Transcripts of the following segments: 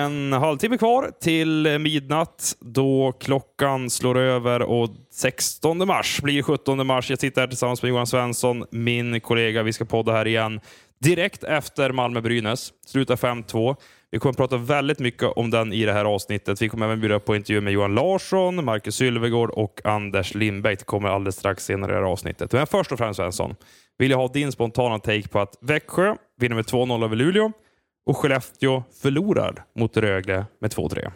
En halvtimme kvar till midnatt då klockan slår över och 16 mars blir 17 mars. Jag sitter här tillsammans med Johan Svensson, min kollega. Vi ska podda här igen direkt efter Malmö-Brynäs. Slutar 5-2. Vi kommer att prata väldigt mycket om den i det här avsnittet. Vi kommer även bjuda på intervju med Johan Larsson, Marcus Sylvegård och Anders Lindberg. Det kommer alldeles strax senare i det här avsnittet. Men först och främst Svensson, vill jag ha din spontana take på att Växjö vinner med 2-0 över Luleå och Skellefteå förlorar mot Rögle med 2-3.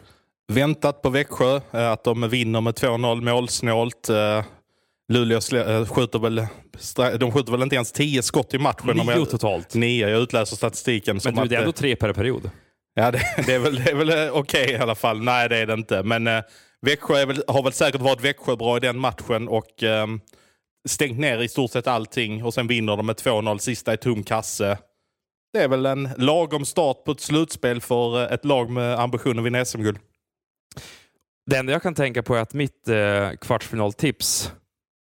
Väntat på Växjö, eh, att de vinner med 2-0 målsnålt. Eh, Luleå eh, skjuter väl, de skjuter väl inte ens 10 skott i matchen. Nio totalt. Nio, jag utläser statistiken. Men du, det är ändå tre per period. Ja, det, det är väl, väl okej okay, i alla fall. Nej, det är det inte. Men eh, Växjö väl, har väl säkert varit Växjö bra i den matchen och eh, stängt ner i stort sett allting. Och sen vinner de med 2-0, sista i tom kasse. Det är väl en lagom start på ett slutspel för eh, ett lag med ambition att vinna SM-guld. Det enda jag kan tänka på är att mitt eh, kvartsfinaltips,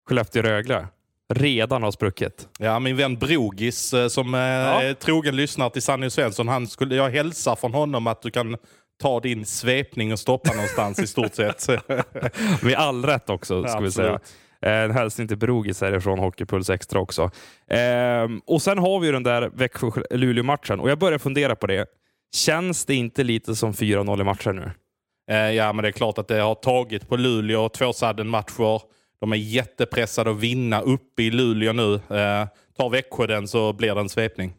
Skellefteå-Rögle, redan har spruckit. Ja, min vän Brogis eh, som eh, ja. är trogen lyssnare till Sanny Svensson, han skulle, jag hälsar från honom att du kan ta din svepning och stoppa någonstans i stort sett. Med all rätt också, ska ja, vi säga. Eh, en hälsning till Brogis härifrån Hockeypuls Extra också. Ehm, och sen har vi den där Växjö-Luleå-matchen och jag börjar fundera på det. Känns det inte lite som 4-0 i matchen nu? Eh, ja, men det är klart att det har tagit på Luleå. Två matcher. De är jättepressade att vinna uppe i Luleå nu. Eh, tar Växjö den så blir det en svepning.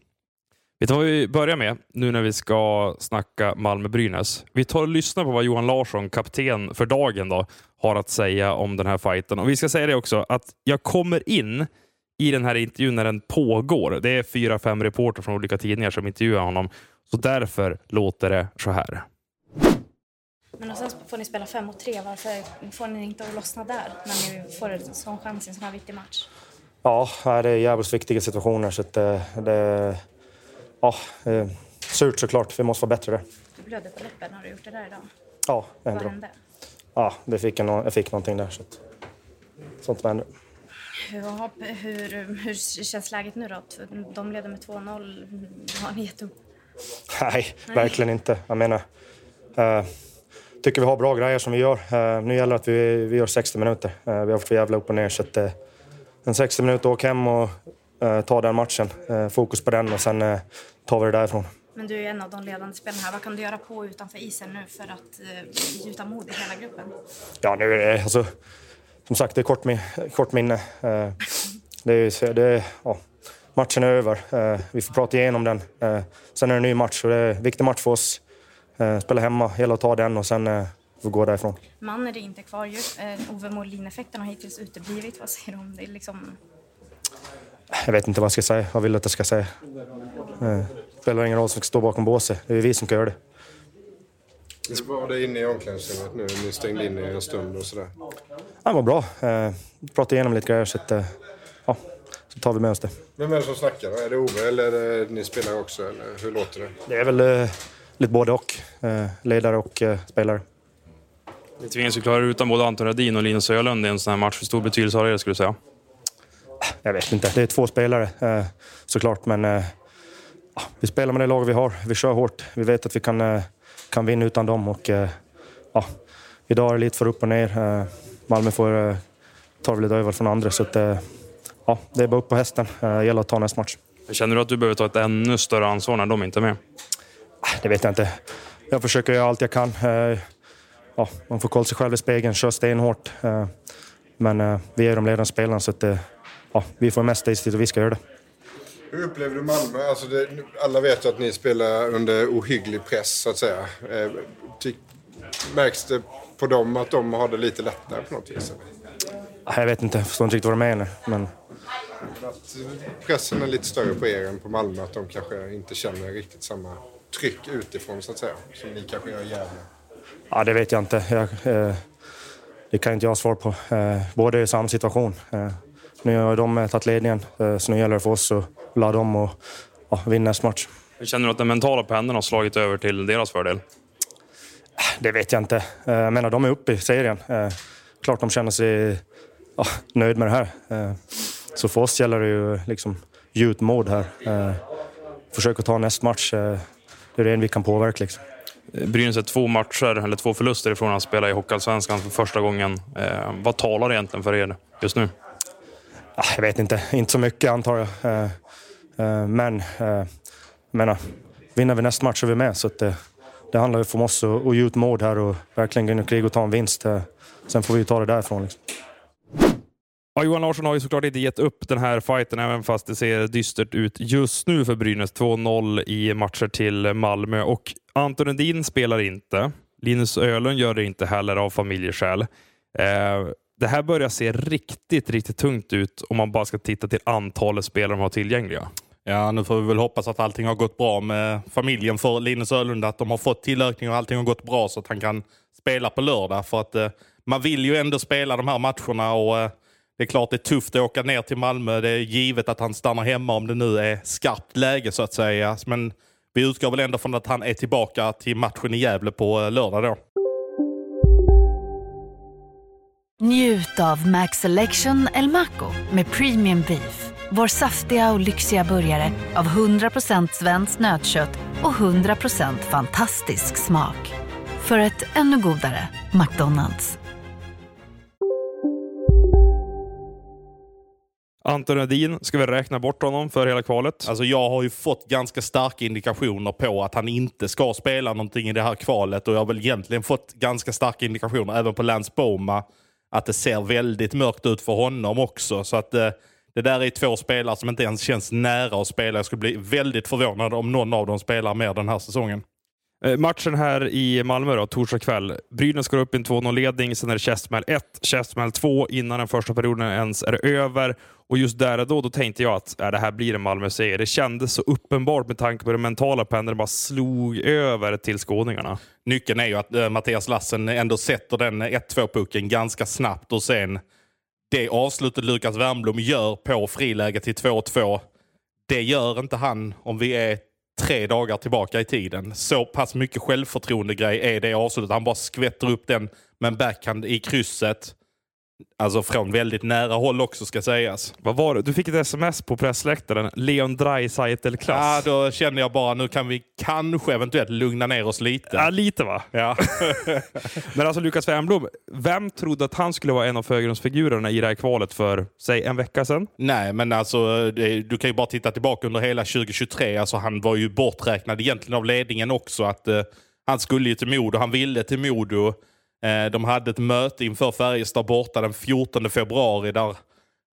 Vet du vad vi börjar med nu när vi ska snacka Malmö-Brynäs? Vi tar och lyssnar på vad Johan Larsson, kapten för dagen, då, har att säga om den här fighten. Och Vi ska säga det också, att jag kommer in i den här intervjun när den pågår. Det är fyra, fem reporter från olika tidningar som intervjuar honom. Så därför låter det så här. Men och sen får ni spela fem mot tre. Varför får ni inte att lossna där när ni får en sån chans i en sån här viktig match? Ja, det är jävligt viktiga situationer. Så det, det, ja, eh, surt såklart. Vi måste vara bättre där. Du blödde på läppen. Har du gjort det där idag? Ja, det hände. Vad hände? Ja, det fick en, jag fick någonting där. Så att, sånt händer. Hur, hur, hur känns läget nu då? De leder med 2-0. Har ni gett upp? Nej, Nej, verkligen inte. Jag menar, uh, tycker vi har bra grejer som vi gör. Uh, nu gäller det att vi, vi gör 60 minuter. Uh, vi har varit för jävla upp och ner. Så att, uh, en 60 minuter, åk hem och ta den matchen. fokus på den och sen tar vi det därifrån. Men du är en av de ledande spelarna här. Vad kan du göra på utanför isen nu för att eh, gjuta mod i hela gruppen? Ja, nu är det, alltså, som sagt, det är kort, kort minne. Eh, det är, det ja, matchen är över. Eh, vi får prata igenom den. Eh, sen är det en ny match och det är en viktig match för oss. Eh, spela hemma, hela och ta den och sen eh, får gå därifrån. Man är det inte kvar ju. Eh, Ove Molin-effekten har hittills uteblivit. Vad säger du om det? Liksom... Jag vet inte vad jag ska säga. Vad vill du att jag ska säga? Spelar ingen roll som ska stå bakom båset. Det är vi som kan göra det. Hur var det inne i omklädningsrummet nu? Ni stängde in er en stund och sådär. Det var bra. Eh, pratade igenom lite grejer så, att, eh, ja, så tar vi med oss det. Vem är det som snackar då? Är det Ove eller är det ni spelar också? Eller hur låter det? Det är väl eh, lite både och. Eh, ledare och eh, spelare. Ni tvingas ju klara utan både Anton Radin och Linus Ölund i en sån här match. Hur stor betydelse har det, skulle du säga? Jag vet inte. Det är två spelare eh, såklart, men eh, vi spelar med det lag vi har. Vi kör hårt. Vi vet att vi kan, eh, kan vinna utan dem. Och, eh, ja, idag är det lite för upp och ner. Eh, Malmö får ta lite över från andra. Så att, ja, det är bara upp på hästen. Det gäller att ta nästa match. Känner du att du behöver ta ett ännu större ansvar när de inte är med? Det vet jag inte. Jag försöker göra allt jag kan. Ja, man får kolla sig själv i spegeln, köra stenhårt. Men vi är de ledande spelarna så att, ja, vi får mest istid och vi ska göra det. Hur upplever du Malmö? Alltså det, alla vet ju att ni spelar under ohygglig press, så att säga. Eh, ty, märks det på dem att de har det lite lättare på något vis? Jag vet inte, jag förstår inte riktigt vad du menar. Men... Att pressen är lite större på er än på Malmö, att de kanske inte känner riktigt samma tryck utifrån, så att säga, som ni kanske gör i Gävle? Ja, det vet jag inte. Jag, eh, det kan inte jag svara på. Eh, båda är i samma situation. Eh, nu har de tagit ledningen, eh, så nu gäller det för oss att ladda om och ja, vinna nästa match. Hur känner du att den mentala pendeln har slagit över till deras fördel? Det vet jag inte. Eh, jag menar, de är uppe i serien. Eh, klart de känner sig ja, nöjd med det här. Så för oss gäller det ju liksom gjut mod här. Försöka ta nästa match. det är det vi kan påverka. Liksom. Brynäs är två matcher, eller två förluster ifrån att spela i Hockeyallsvenskan för första gången. Eh, vad talar egentligen för er just nu? Ah, jag vet inte, inte så mycket antar jag. Eh, eh, men eh, jag menar, vinner vi nästa match så är vi med. Så att, det, det handlar ju om oss att, ge ut mål här och verkligen gå in i krig och ta en vinst. Sen får vi ta det därifrån. Liksom. Ja, Johan Larsson har ju såklart inte gett upp den här fighten även fast det ser dystert ut just nu för Brynäs. 2-0 i matcher till Malmö och Anton Edin spelar inte. Linus Ölund gör det inte heller av familjeskäl. Eh, det här börjar se riktigt, riktigt tungt ut om man bara ska titta till antalet spelare de har tillgängliga. Ja, nu får vi väl hoppas att allting har gått bra med familjen för Linus Ölund. Att de har fått tillökning och allting har gått bra så att han kan spela på lördag. För att eh, man vill ju ändå spela de här matcherna och eh, det är klart det är tufft att åka ner till Malmö. Det är givet att han stannar hemma om det nu är skarpt läge så att säga. Men vi utgår väl ändå från att han är tillbaka till matchen i Gävle på eh, lördag då. Njut av Max Selection El Maco med Premium Beef. Vår saftiga och lyxiga burgare av 100% svenskt nötkött och 100% fantastisk smak. För ett ännu godare McDonalds. Anton Edin, ska vi räkna bort honom för hela kvalet? Alltså jag har ju fått ganska starka indikationer på att han inte ska spela någonting i det här kvalet och jag har väl egentligen fått ganska starka indikationer även på Lance Boma att det ser väldigt mörkt ut för honom också. Så att eh, det där är två spelare som inte ens känns nära att spela. Jag skulle bli väldigt förvånad om någon av dem spelar mer den här säsongen. Eh, matchen här i Malmö, då, torsdag kväll. Brynäs går upp i en 2-0-ledning, sen är det Kästmäl 1, Kästmäl 2 innan den första perioden ens är över. Och just där och då, då tänkte jag att äh, det här blir en Malmö-seger. Det kändes så uppenbart med tanke på den mentala pendeln bara slog över till skåningarna. Nyckeln är ju att äh, Mattias Lassen ändå sätter den 1-2-pucken ganska snabbt och sen det avslutet Lukas Wernbloom gör på friläge till 2-2, det gör inte han om vi är tre dagar tillbaka i tiden. Så pass mycket självförtroende grej är det avslutet. Han bara skvätter upp den med en backhand i krysset. Alltså från väldigt nära håll också ska sägas. Vad var det? Du fick ett sms på pressläktaren. Leon Draisaitl-klass. Ja, då kände jag bara nu kan vi kanske eventuellt lugna ner oss lite. Ja, lite va? Ja. Men alltså Lukas Wernbloom, vem trodde att han skulle vara en av förgrundsfigurerna i det här kvalet för, säg en vecka sedan? Nej, men alltså du kan ju bara titta tillbaka under hela 2023. Alltså, han var ju borträknad egentligen av ledningen också. att uh, Han skulle ju till Modo, han ville till Modo. Eh, de hade ett möte inför Färjestad borta den 14 februari där,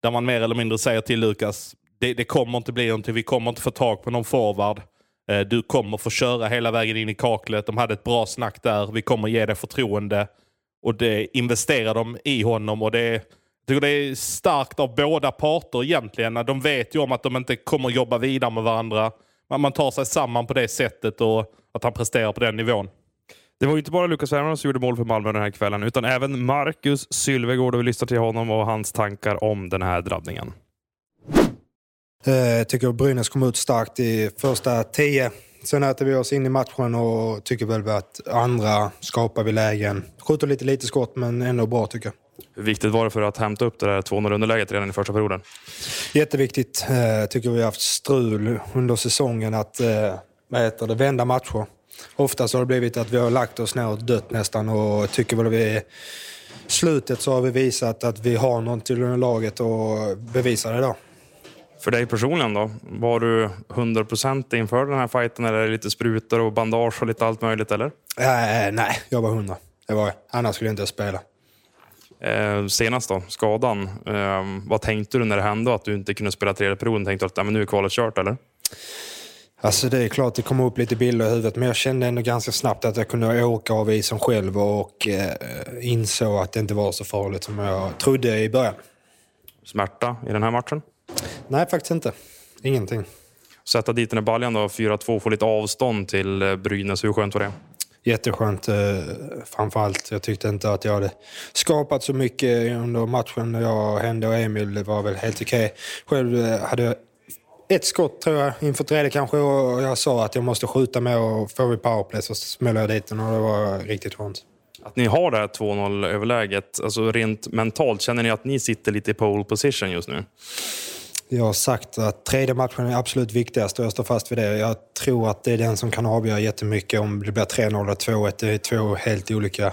där man mer eller mindre säger till Lukas det, det kommer inte bli någonting, vi kommer inte få tag på någon forward. Eh, du kommer få köra hela vägen in i kaklet. De hade ett bra snack där, vi kommer ge dig förtroende. Och det investerar de i honom och det är, jag tycker det är starkt av båda parter egentligen. De vet ju om att de inte kommer jobba vidare med varandra. Man tar sig samman på det sättet och att han presterar på den nivån. Det var inte bara Lukas Wernbloom som gjorde mål för Malmö den här kvällen, utan även Marcus Sylvegård. Vi lyssnar till honom och hans tankar om den här drabbningen. Jag tycker Brynäs kom ut starkt i första tio. Sen äter vi oss in i matchen och tycker väl att andra skapar vi lägen. Skjuter lite lite skott, men ändå bra tycker jag. Hur viktigt var det för att hämta upp det där 2-0 underläget redan i första perioden? Jätteviktigt. Jag tycker vi har haft strul under säsongen att vad heter det, vända matcher. Oftast har det blivit att vi har lagt oss ner och dött nästan och tycker väl vi är slutet så har vi visat att vi har något till laget och bevisar det då. För dig personligen då? Var du 100% inför den här fighten eller lite sprutor och bandage och lite allt möjligt eller? Äh, nej, jag var 100. Det var jag. Annars skulle jag inte spela. Eh, senast då, skadan. Eh, vad tänkte du när det hände att du inte kunde spela tredje perioden? Tänkte du att ja, men nu är kvalet kört eller? Alltså det är klart det kom upp lite bilder i huvudet men jag kände ändå ganska snabbt att jag kunde åka av isen själv och eh, insåg att det inte var så farligt som jag trodde i början. Smärta i den här matchen? Nej, faktiskt inte. Ingenting. Sätta dit den här baljan då, 4-2, få lite avstånd till eh, Brynäs. Hur skönt var det? Jätteskönt. Eh, framförallt, jag tyckte inte att jag hade skapat så mycket under matchen. Jag, Hände och Emil var väl helt okej. Själv eh, hade jag ett skott tror jag inför tredje kanske och jag sa att jag måste skjuta med och får vi powerplay så smäller jag dit den och det var riktigt skönt. Att ni har det här 2-0 överläget, alltså rent mentalt, känner ni att ni sitter lite i pole position just nu? Jag har sagt att tredje matchen är absolut viktigast och jag står fast vid det. Jag tror att det är den som kan avgöra jättemycket om det blir 3-0 eller 2-1. Det är två helt olika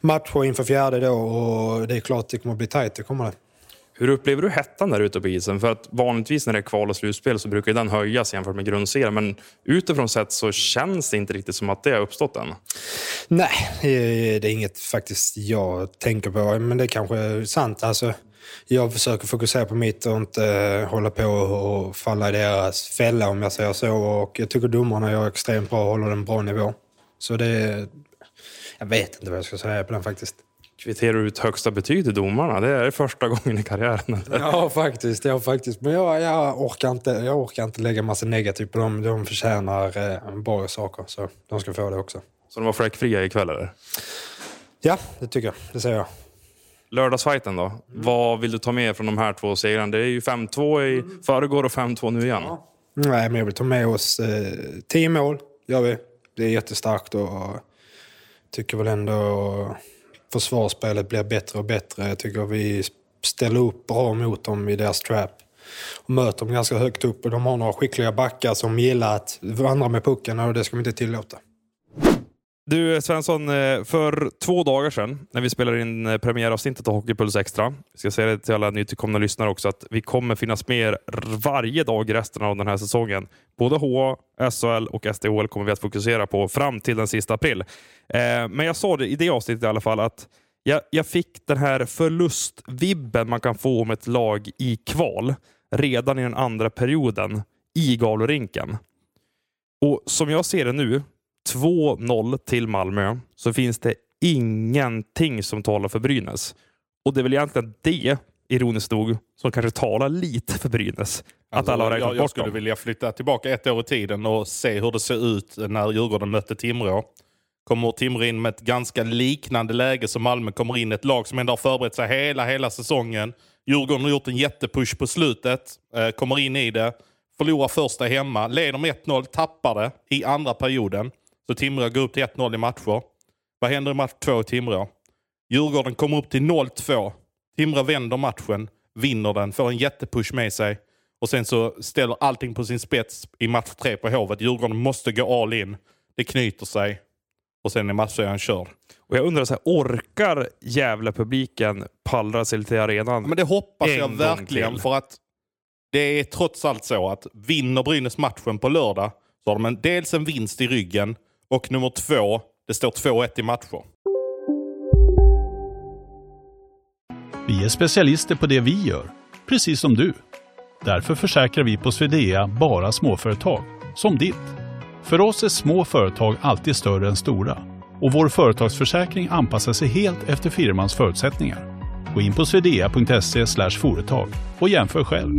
matcher inför fjärde då och det är klart att det kommer att bli tajt, det kommer det. Hur upplever du hettan där ute på isen? För att vanligtvis när det är kval och slutspel så brukar den höjas jämfört med grundserien. Men utifrån sett så känns det inte riktigt som att det har uppstått än. Nej, eh, det är inget faktiskt jag tänker på. Men det är kanske är sant. Alltså, jag försöker fokusera på mitt och inte eh, hålla på och falla i deras fälla om jag säger så. Och jag tycker domarna gör extremt bra och håller en bra nivå. Så det... Jag vet inte vad jag ska säga på den faktiskt. Kvitterar du ut högsta betyg till domarna? Det är första gången i karriären. Eller? Ja, faktiskt. Ja, faktiskt. Men jag, jag, orkar inte, jag orkar inte lägga massa negativt på dem. De förtjänar eh, bra saker, så de ska få det också. Så de var fläckfria ikväll, eller? Ja, det tycker jag. Det säger jag. Lördagsfajten då? Vad vill du ta med från de här två segrarna? Det är ju 5-2 i förrgår och 5-2 nu igen. Ja. Nej, men jag vill ta med oss eh, tio mål. gör vi. Det är jättestarkt och tycker väl ändå försvarsspelet blir bättre och bättre. Jag tycker vi ställer upp bra mot dem i deras trap. Och möter dem ganska högt upp och de har några skickliga backar som gillar att vandra med pucken och det ska vi inte tillåta. Du Svensson, eh, för två dagar sedan när vi spelade in eh, premiäravsnittet av Hockeypuls Extra, vi ska säga det till alla nytillkomna lyssnare också, att vi kommer finnas med varje dag resten av den här säsongen. Både HA, SHL och SDHL kommer vi att fokusera på fram till den sista april. Eh, men jag sa det i det avsnittet i alla fall att jag, jag fick den här förlustvibben man kan få om ett lag i kval redan i den andra perioden i Galorinken. Och som jag ser det nu 2-0 till Malmö så finns det ingenting som talar för Brynäs. Och det är väl egentligen det, ironiskt nog, som kanske talar lite för Brynäs. Alltså, att alla har räknat jag, jag skulle dem. vilja flytta tillbaka ett år i tiden och se hur det ser ut när Djurgården mötte Timrå. Kommer Timrå in med ett ganska liknande läge som Malmö kommer in. Ett lag som ändå har förberett sig hela, hela säsongen. Djurgården har gjort en jättepush på slutet. Eh, kommer in i det. Förlorar första hemma. Leder med 1-0, tappar det i andra perioden. Så Timrå går upp till 1-0 i matcher. Vad händer i match 2 i Timrå? Djurgården kommer upp till 0-2. Timrå vänder matchen, vinner den, får en jättepush med sig. Och sen så ställer allting på sin spets i match 3 på Hovet. Djurgården måste gå all in. Det knyter sig. Och sen är matchserien körd. Och jag undrar, så här, orkar jävla publiken pallra sig till arenan Men Det hoppas jag verkligen. För att det är trots allt så att vinner Brynäs matchen på lördag så har de en, dels en vinst i ryggen och nummer två, det står 2-1 i matcher. Vi är specialister på det vi gör, precis som du. Därför försäkrar vi på Swedea bara småföretag, som ditt. För oss är små företag alltid större än stora och vår företagsförsäkring anpassar sig helt efter firmans förutsättningar. Gå in på swedea.se företag och jämför själv.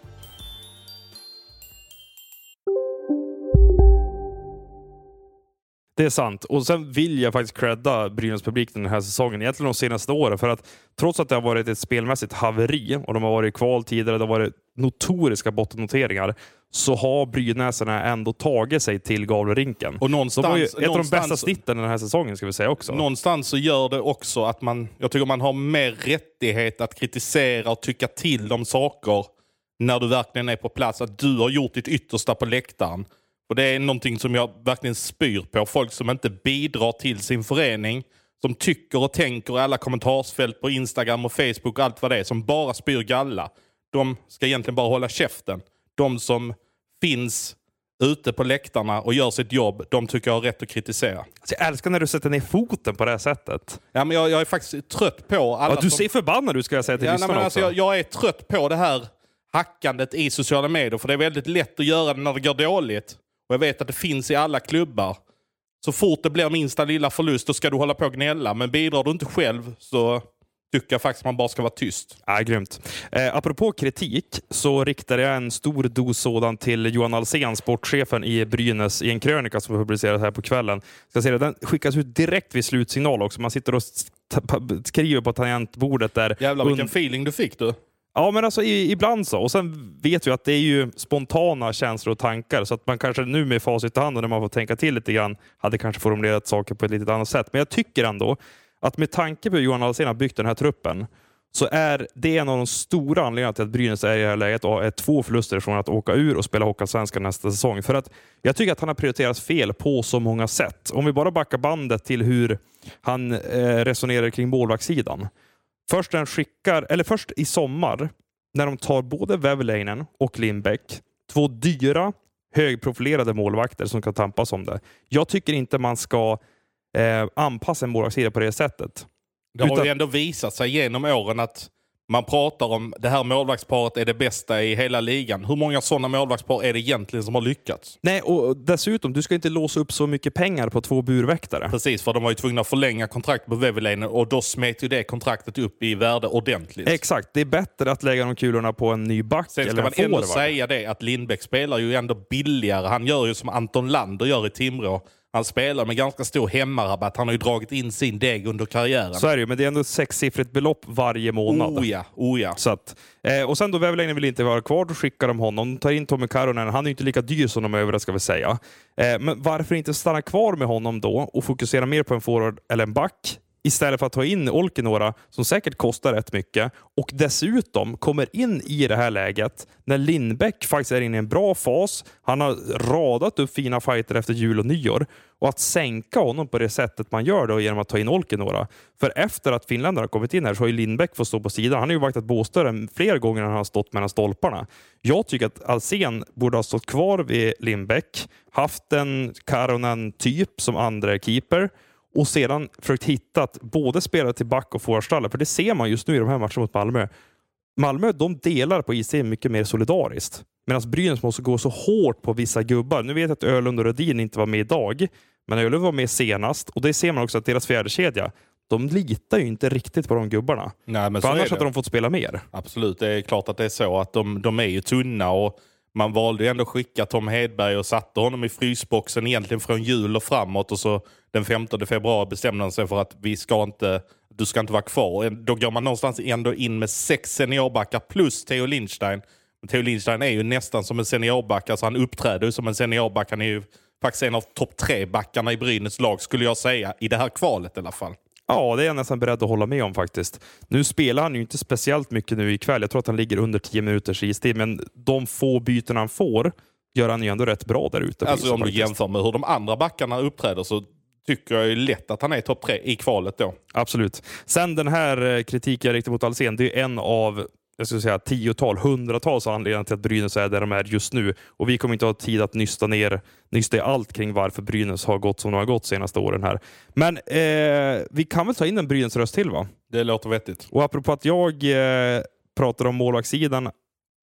Det är sant. Och sen vill jag faktiskt credda Brynäs publik den här säsongen, egentligen de senaste åren. För att trots att det har varit ett spelmässigt haveri och de har varit i kval tidigare, det har varit notoriska bottennoteringar, så har Brynäsarna ändå tagit sig till Gavlerinken. Och någonstans, de var ju ett av de bästa snitten den här säsongen, ska vi säga också. Någonstans så gör det också att man, jag tycker man har mer rättighet att kritisera och tycka till om saker när du verkligen är på plats. Att du har gjort ditt yttersta på läktaren. Och Det är någonting som jag verkligen spyr på. Folk som inte bidrar till sin förening. Som tycker och tänker i alla kommentarsfält på Instagram och Facebook och allt vad det är. Som bara spyr galla. De ska egentligen bara hålla käften. De som finns ute på läktarna och gör sitt jobb, de tycker jag har rätt att kritisera. Alltså jag älskar när du sätter ner foten på det här sättet. Ja, men jag, jag är faktiskt trött på alla ja, Du som... ser förbannad ut ska jag säga till ja, nej, alltså, jag, jag, är trött på det här hackandet i sociala medier. För det är väldigt lätt att göra det när det går dåligt. Och jag vet att det finns i alla klubbar. Så fort det blir minsta lilla förlust då ska du hålla på och gnälla. Men bidrar du inte själv så tycker jag faktiskt man bara ska vara tyst. Ja, grymt. Eh, apropå kritik så riktade jag en stor dos sådan till Johan Alsen, sportchefen i Brynäs, i en krönika som publicerades här på kvällen. Ska säga, den skickas ut direkt vid slutsignal också. Man sitter och skriver på tangentbordet där. Jävlar vilken feeling du fick du. Ja, men alltså i, ibland så. Och sen vet vi att det är ju spontana känslor och tankar, så att man kanske nu med facit i hand och när man får tänka till lite grann, hade kanske formulerat saker på ett lite annat sätt. Men jag tycker ändå att med tanke på hur Johan Alsén har byggt den här truppen, så är det en av de stora anledningarna till att Brynäs är i det här läget och är två förluster från att åka ur och spela Hockeyallsvenskan nästa säsong. För att jag tycker att han har prioriterat fel på så många sätt. Om vi bara backar bandet till hur han eh, resonerar kring målvaktssidan. Först, han skickar, eller först i sommar, när de tar både Vävleinen och Lindbäck, två dyra, högprofilerade målvakter som kan tampas om det. Jag tycker inte man ska eh, anpassa en målvaktssida på det sättet. Det har Utan- ju ändå visat sig genom åren att man pratar om det här målvaktsparet är det bästa i hela ligan. Hur många sådana målvaktspar är det egentligen som har lyckats? Nej, och dessutom, du ska inte låsa upp så mycket pengar på två burväktare. Precis, för de var ju tvungna att förlänga kontraktet på Väveläinen och då smet ju det kontraktet upp i värde ordentligt. Exakt, det är bättre att lägga de kulorna på en ny back Sen ska eller man ändå forward. säga det att Lindbäck spelar ju ändå billigare. Han gör ju som Anton Lander gör i Timrå. Han spelar med ganska stor hemmarabatt. Han har ju dragit in sin deg under karriären. Så är det ju, men det är ändå ett sexsiffrigt belopp varje månad. Oh ja, oh ja. Så att, eh, och sen då Väveläinen vill inte vara kvar, då skickar de honom. De tar in Tommy Karonen. Han är ju inte lika dyr som de övriga ska vi säga. Eh, men varför inte stanna kvar med honom då och fokusera mer på en forward eller en back istället för att ta in Olkinora som säkert kostar rätt mycket och dessutom kommer in i det här läget när Lindbäck faktiskt är inne i en bra fas. Han har radat upp fina fighter efter jul och nyår och att sänka honom på det sättet man gör då genom att ta in Olkinora. För efter att finländarna har kommit in här så har ju Lindbäck fått stå på sidan. Han har ju vaktat båsdörren flera gånger när han har stått mellan stolparna. Jag tycker att Alsen borde ha stått kvar vid Lindbäck, haft en Karonen-typ som andra keeper och sedan försökt hitta både spela till back och forwardstallet. För det ser man just nu i de här matcherna mot Malmö. Malmö de delar på isen mycket mer solidariskt. Medan Brynäs måste gå så hårt på vissa gubbar. Nu vet jag att Ölund och Rödin inte var med idag, men Ölund var med senast. Och det ser man också att deras fjärdekedja, de litar ju inte riktigt på de gubbarna. Nej, men För annars hade de fått spela mer. Absolut, det är klart att det är så. att De, de är ju tunna och man valde ju ändå att skicka Tom Hedberg och satte honom i frysboxen egentligen från jul och framåt. Och så den 15 februari bestämde han sig för att vi ska inte, du ska inte vara kvar. Då går man någonstans ändå in med sex seniorbackar plus Theo Lindstein. Theo Lindstein är ju nästan som en seniorback, alltså han uppträder ju som en seniorback. Han är ju faktiskt en av topp tre backarna i Brynäs lag skulle jag säga, i det här kvalet i alla fall. Ja, det är jag nästan beredd att hålla med om faktiskt. Nu spelar han ju inte speciellt mycket nu ikväll. Jag tror att han ligger under 10 minuters istid, men de få byten han får gör han ju ändå rätt bra där ute. Alltså isen om du jämför med hur de andra backarna uppträder så tycker jag ju lätt att han är topp tre i kvalet då. Absolut. Sen den här eh, kritiken jag riktar mot Alsen, det är en av jag skulle säga tiotal, hundratals anledningar till att Brynäs är där de är just nu. Och vi kommer inte ha tid att nysta ner nysta i allt kring varför Brynäs har gått som de har gått senaste åren här. Men eh, vi kan väl ta in en Brynäs-röst till va? Det låter vettigt. Och apropå att jag eh, pratar om målvaktssidan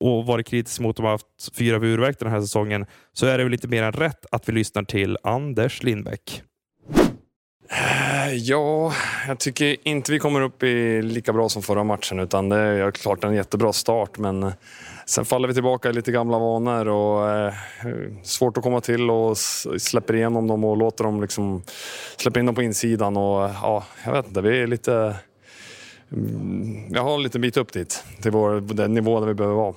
och varit kritisk mot att de har haft fyra burväkter den här säsongen, så är det väl inte mer än rätt att vi lyssnar till Anders Lindbäck. Eh, ja, jag tycker inte vi kommer upp i lika bra som förra matchen. Utan det är klart en jättebra start, men eh, sen faller vi tillbaka i lite gamla vanor. Och, eh, svårt att komma till och släpper igenom dem och låter dem liksom släppa in dem på insidan. Och, eh, ja, jag vet inte, vi är lite... Mm, jag har en liten bit upp dit, till vår, den nivå där vi behöver vara.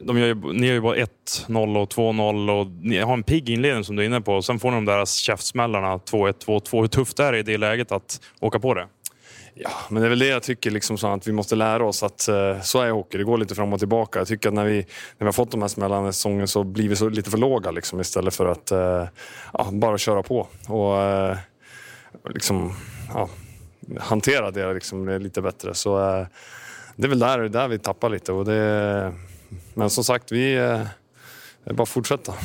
De gör ju, ni gör ju bara 1-0 och 2-0 och ni har en pigg inledning som du är inne på. Sen får ni de där käftsmällarna 2-1, 2-2. Hur tufft är det i det läget att åka på det? Ja, men det är väl det jag tycker, liksom så att vi måste lära oss att eh, så är hockey. Det går lite fram och tillbaka. Jag tycker att när vi, när vi har fått de här smällarna i säsongen så blir vi så lite för låga liksom, istället för att eh, ja, bara köra på och eh, liksom, ja, hantera det liksom, lite bättre. Så eh, det är väl där, där vi tappar lite. Och det, men som sagt, vi eh, det är bara att fortsätta.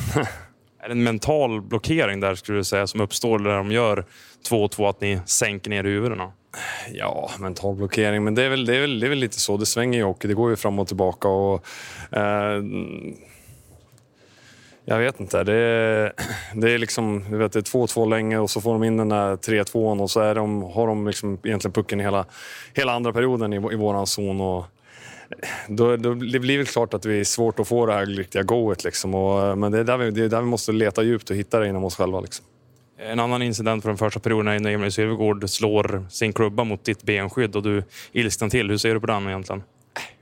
Är det en mental blockering där skulle du säga som uppstår när de gör 2-2, att ni sänker ner huvudena? Ja, mental blockering. Men det är, väl, det, är väl, det är väl lite så. Det svänger ju hockey. Det går ju fram och tillbaka. Och, eh, Jag vet inte. Det är, det är liksom, du vet, det är 2-2 länge och så får de in den där 3-2 och så är de, har de liksom egentligen pucken hela, hela andra perioden i, i våran zon. Och då, då, det blir väl klart att det är svårt att få det här riktiga goet. Liksom. Och, men det är, där vi, det är där vi måste leta djupt och hitta det inom oss själva. Liksom. En annan incident från första perioden är när Emil Silvergård slår sin klubba mot ditt benskydd och du ilsknar till. Hur ser du på den egentligen?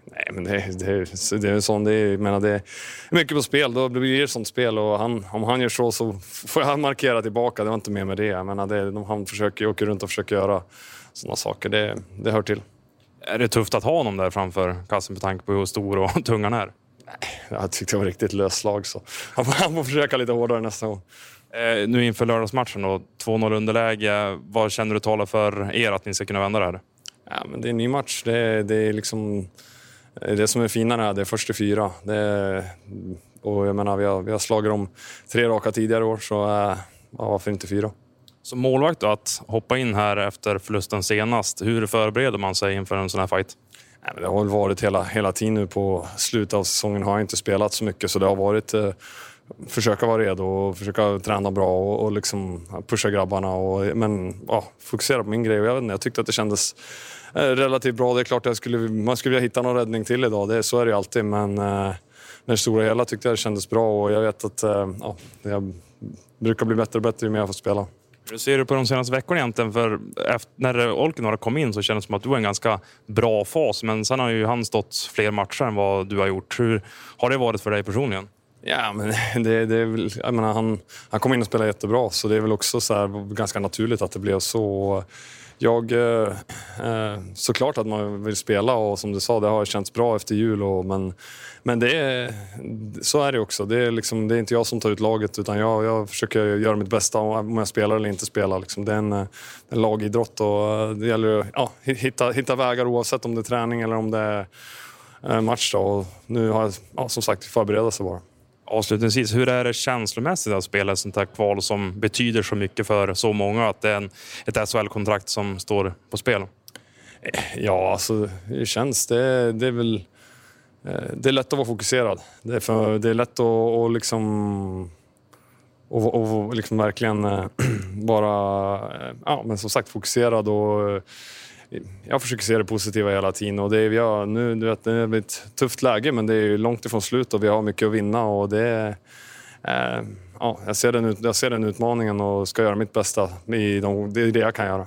Nej, men det, det, det är sån, det är, menar, det är mycket på spel. Då blir det ett sånt spel och han, om han gör så så får jag markera tillbaka. Det var inte mer med det. Jag menar, det han försöker, åker runt och försöker göra såna saker. Det, det hör till. Är det tufft att ha honom där framför kassen med tanke på hur stor och tung han är? Nej, jag tyckte det var riktigt löst slag så han får, han får försöka lite hårdare nästa gång. Eh, nu inför lördagsmatchen då, 2-0 underläge. Vad känner du talar för er att ni ska kunna vända det här? Ja, men det är en ny match. Det, det är liksom det som är fina här. Det är först till fyra. Det, och jag menar, vi har, vi har slagit dem tre raka tidigare år, så ja, varför inte fyra? Som målvakt då, att hoppa in här efter förlusten senast. Hur förbereder man sig inför en sån här fight? Nej, men det har väl varit hela, hela tiden nu på slutet av säsongen har jag inte spelat så mycket så det har varit eh, försöka vara redo och försöka träna bra och, och liksom pusha grabbarna. Och, men ja, fokusera på min grej. Jag, vet inte, jag tyckte att det kändes eh, relativt bra. Det är klart att jag skulle, man skulle vilja hitta någon räddning till idag, det, så är det ju alltid. Men eh, det stora hela tyckte jag det kändes bra och jag vet att eh, ja, jag brukar bli bättre och bättre ju mer jag får spela. Hur ser du på de senaste veckorna egentligen? För efter, när Olkinuora kom in så kändes det som att du var i en ganska bra fas. Men sen har ju han stått fler matcher än vad du har gjort. Hur har det varit för dig personligen? Ja, men det, det är väl, jag menar, han, han kom in och spelade jättebra så det är väl också så här, ganska naturligt att det blev så. Jag, eh, eh, såklart att man vill spela och som du sa, det har känts bra efter jul. Och, men men det är, så är det också. Det är, liksom, det är inte jag som tar ut laget utan jag, jag försöker göra mitt bästa om jag spelar eller inte spelar. Liksom. Det är en, eh, en lagidrott och eh, det gäller att ja, hitta, hitta vägar oavsett om det är träning eller om det är match. Då. Och nu har jag ja, som sagt förbereda sig bara. Avslutningsvis, hur är det känslomässigt att spela ett sånt här kval som betyder så mycket för så många? Att det är en, ett SHL-kontrakt som står på spel? Ja, alltså det känns... Det, det är väl... Eh, det är lätt att vara fokuserad. Det är, för, det är lätt att och liksom... Och, och liksom verkligen eh, vara, eh, ja, men som sagt, fokuserad och jag försöker se det positiva hela tiden. Och det är, vi har, nu, du vet, det är ett tufft läge, men det är långt ifrån slut och vi har mycket att vinna. Och det, eh, ja, jag, ser den, jag ser den utmaningen och ska göra mitt bästa. I de, det är det jag kan göra.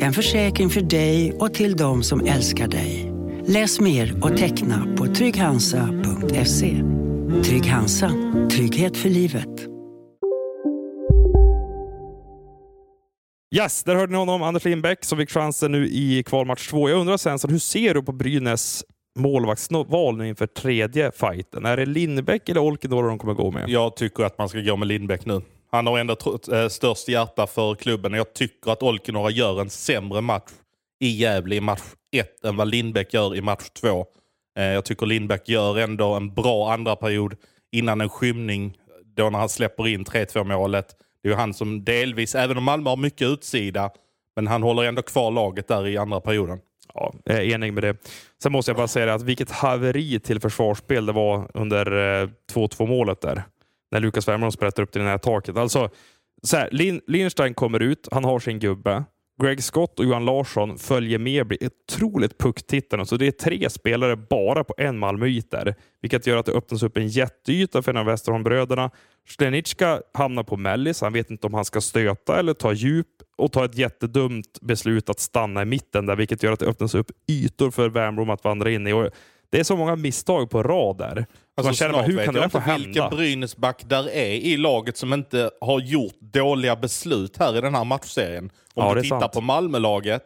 En försäkring för dig och till de som älskar dig. Läs mer och teckna på trygghansa.se. Trygg Hansa. Trygghet för livet. Yes, där hörde ni honom, Anders Lindbäck, som fick chansen nu i kvalmatch två. Jag undrar Svensson, hur ser du på Brynäs målvaktsval nu inför tredje fighten? Är det Lindbäck eller Olkinuora de kommer gå med? Jag tycker att man ska gå med Lindbäck nu. Han har ändå eh, störst hjärta för klubben. Jag tycker att Olkinuora gör en sämre match i Gävle i match 1 än vad Lindbäck gör i match 2. Eh, jag tycker Lindbäck gör ändå en bra andra period innan en skymning då när han släpper in 3-2 målet. Det är ju han som delvis, även om Malmö har mycket utsida, men han håller ändå kvar laget där i andra perioden. Ja, jag är enig med det. Sen måste jag bara säga att vilket haveri till försvarsspel det var under eh, 2-2-målet där när Lukas Wernbloom sprätter upp till det här taket. Alltså, så här, Lin Lindstein kommer ut, han har sin gubbe. Greg Scott och Johan Larsson följer med, blir otroligt pucktittande. Så det är tre spelare bara på en Malmöyt vilket gör att det öppnas upp en jätteyta för en av Westerholmbröderna. Slenicka hamnar på mellis. Han vet inte om han ska stöta eller ta djup och ta ett jättedumt beslut att stanna i mitten där, vilket gör att det öppnas upp ytor för Wernbloom att vandra in i. Och det är så många misstag på rad där. Alltså, man känner man, hur kan det få hända? vilken Brynäsback där är i laget som inte har gjort dåliga beslut här i den här matchserien. Om ja, du tittar sant. på Malmölaget,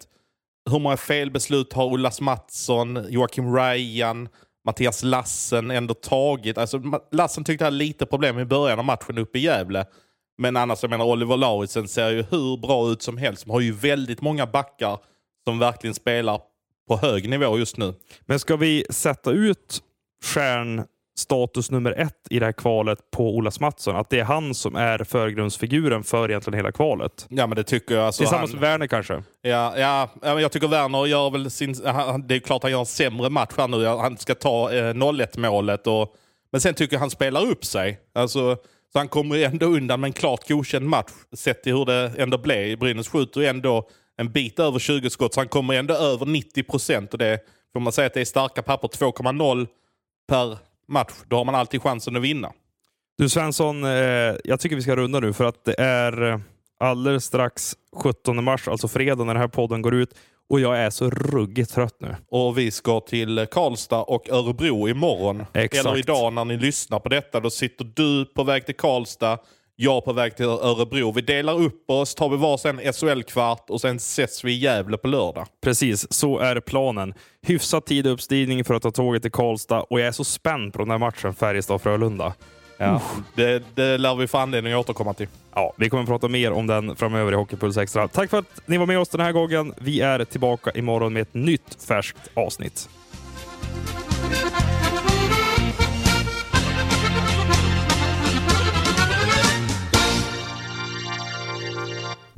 hur många felbeslut har Ullas Mattsson, Joakim Ryan, Mattias Lassen ändå tagit. Alltså, Lassen tyckte hade lite problem i början av matchen uppe i Gävle. Men annars, jag menar Oliver Lauritsen ser ju hur bra ut som helst. De har ju väldigt många backar som verkligen spelar på hög nivå just nu. Men ska vi sätta ut stjärnstatus nummer ett i det här kvalet på Olas Mattsson? Att det är han som är förgrundsfiguren för egentligen hela kvalet? Ja men det tycker jag. Alltså, Tillsammans han, med Werner kanske? ja, ja, jag tycker Werner gör väl sin... Det är klart han gör en sämre match här nu. Han ska ta eh, 0-1 målet. Och, men sen tycker jag han spelar upp sig. Alltså, så han kommer ändå undan med en klart godkänd match. Sett till hur det ändå blev. Brynäs skjuter ju ändå en bit över 20 skott. Så han kommer ändå över 90 procent. Och det får man säga att det är starka papper. 2,0 per match. Då har man alltid chansen att vinna. Du Svensson, eh, jag tycker vi ska runda nu för att det är eh, alldeles strax 17 mars, alltså fredag när den här podden går ut. Och jag är så ruggigt trött nu. Och vi ska till Karlstad och Örebro imorgon. Exakt. Eller idag när ni lyssnar på detta. Då sitter du på väg till Karlstad, jag på väg till Örebro. Vi delar upp oss, tar vi varsin SHL-kvart och sen ses vi i Gävle på lördag. Precis, så är planen. Hyfsat tid uppstigning för att ta tåget till Karlstad och jag är så spänd på den här matchen Färjestad-Frölunda. Ja. Det, det lär vi få anledning att återkomma till. Ja, vi kommer att prata mer om den framöver i Hockeypuls Extra. Tack för att ni var med oss den här gången. Vi är tillbaka imorgon med ett nytt färskt avsnitt.